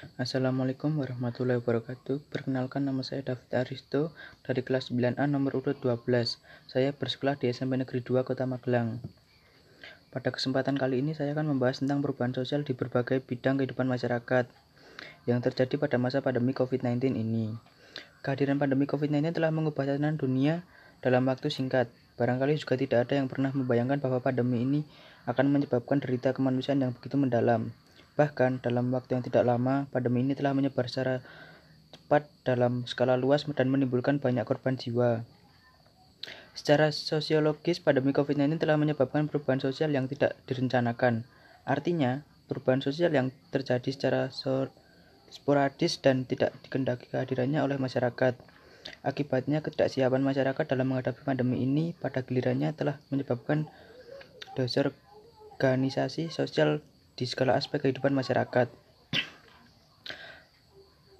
Assalamualaikum warahmatullahi wabarakatuh. Perkenalkan nama saya David Aristo dari kelas 9A nomor urut 12. Saya bersekolah di SMP Negeri 2 Kota Magelang. Pada kesempatan kali ini saya akan membahas tentang perubahan sosial di berbagai bidang kehidupan masyarakat yang terjadi pada masa pandemi COVID-19 ini. Kehadiran pandemi COVID-19 telah mengubah tatanan dunia dalam waktu singkat. Barangkali juga tidak ada yang pernah membayangkan bahwa pandemi ini akan menyebabkan derita kemanusiaan yang begitu mendalam. Bahkan dalam waktu yang tidak lama, pandemi ini telah menyebar secara cepat dalam skala luas dan menimbulkan banyak korban jiwa. Secara sosiologis, pandemi COVID-19 telah menyebabkan perubahan sosial yang tidak direncanakan. Artinya, perubahan sosial yang terjadi secara sporadis dan tidak dikendaki kehadirannya oleh masyarakat. Akibatnya, ketidaksiapan masyarakat dalam menghadapi pandemi ini pada gilirannya telah menyebabkan desorganisasi sosial di segala aspek kehidupan masyarakat.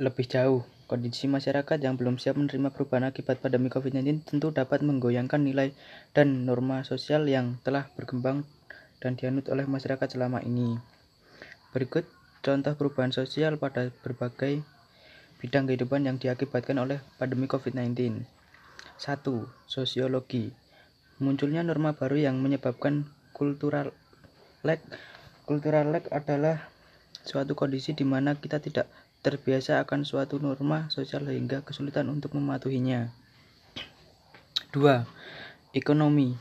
Lebih jauh, kondisi masyarakat yang belum siap menerima perubahan akibat pandemi COVID-19 tentu dapat menggoyangkan nilai dan norma sosial yang telah berkembang dan dianut oleh masyarakat selama ini. Berikut contoh perubahan sosial pada berbagai bidang kehidupan yang diakibatkan oleh pandemi COVID-19. 1. Sosiologi Munculnya norma baru yang menyebabkan kultural lag Cultural lag adalah suatu kondisi di mana kita tidak terbiasa akan suatu norma sosial hingga kesulitan untuk mematuhinya. 2. Ekonomi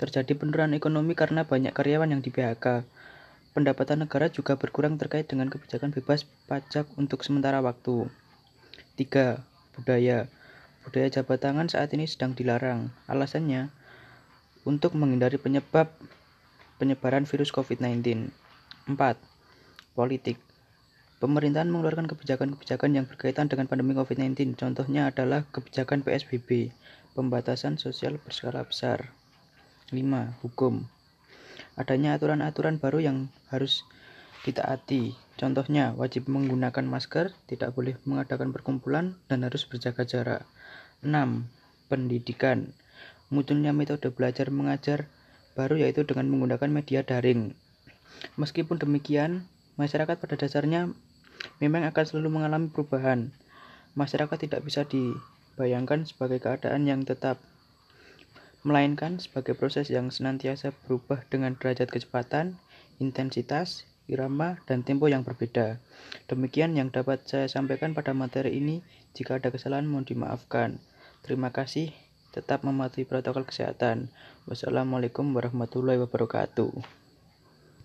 Terjadi penurunan ekonomi karena banyak karyawan yang di PHK. Pendapatan negara juga berkurang terkait dengan kebijakan bebas pajak untuk sementara waktu. 3. Budaya Budaya jabat tangan saat ini sedang dilarang. Alasannya, untuk menghindari penyebab penyebaran virus COVID-19. 4. Politik Pemerintahan mengeluarkan kebijakan-kebijakan yang berkaitan dengan pandemi COVID-19. Contohnya adalah kebijakan PSBB, pembatasan sosial berskala besar. 5. Hukum Adanya aturan-aturan baru yang harus ditaati. Contohnya, wajib menggunakan masker, tidak boleh mengadakan perkumpulan, dan harus berjaga jarak. 6. Pendidikan Munculnya metode belajar mengajar baru yaitu dengan menggunakan media daring. Meskipun demikian, masyarakat pada dasarnya memang akan selalu mengalami perubahan. Masyarakat tidak bisa dibayangkan sebagai keadaan yang tetap, melainkan sebagai proses yang senantiasa berubah dengan derajat kecepatan, intensitas, irama, dan tempo yang berbeda. Demikian yang dapat saya sampaikan pada materi ini. Jika ada kesalahan mohon dimaafkan. Terima kasih tetap mematuhi protokol kesehatan. Wassalamualaikum warahmatullahi wabarakatuh.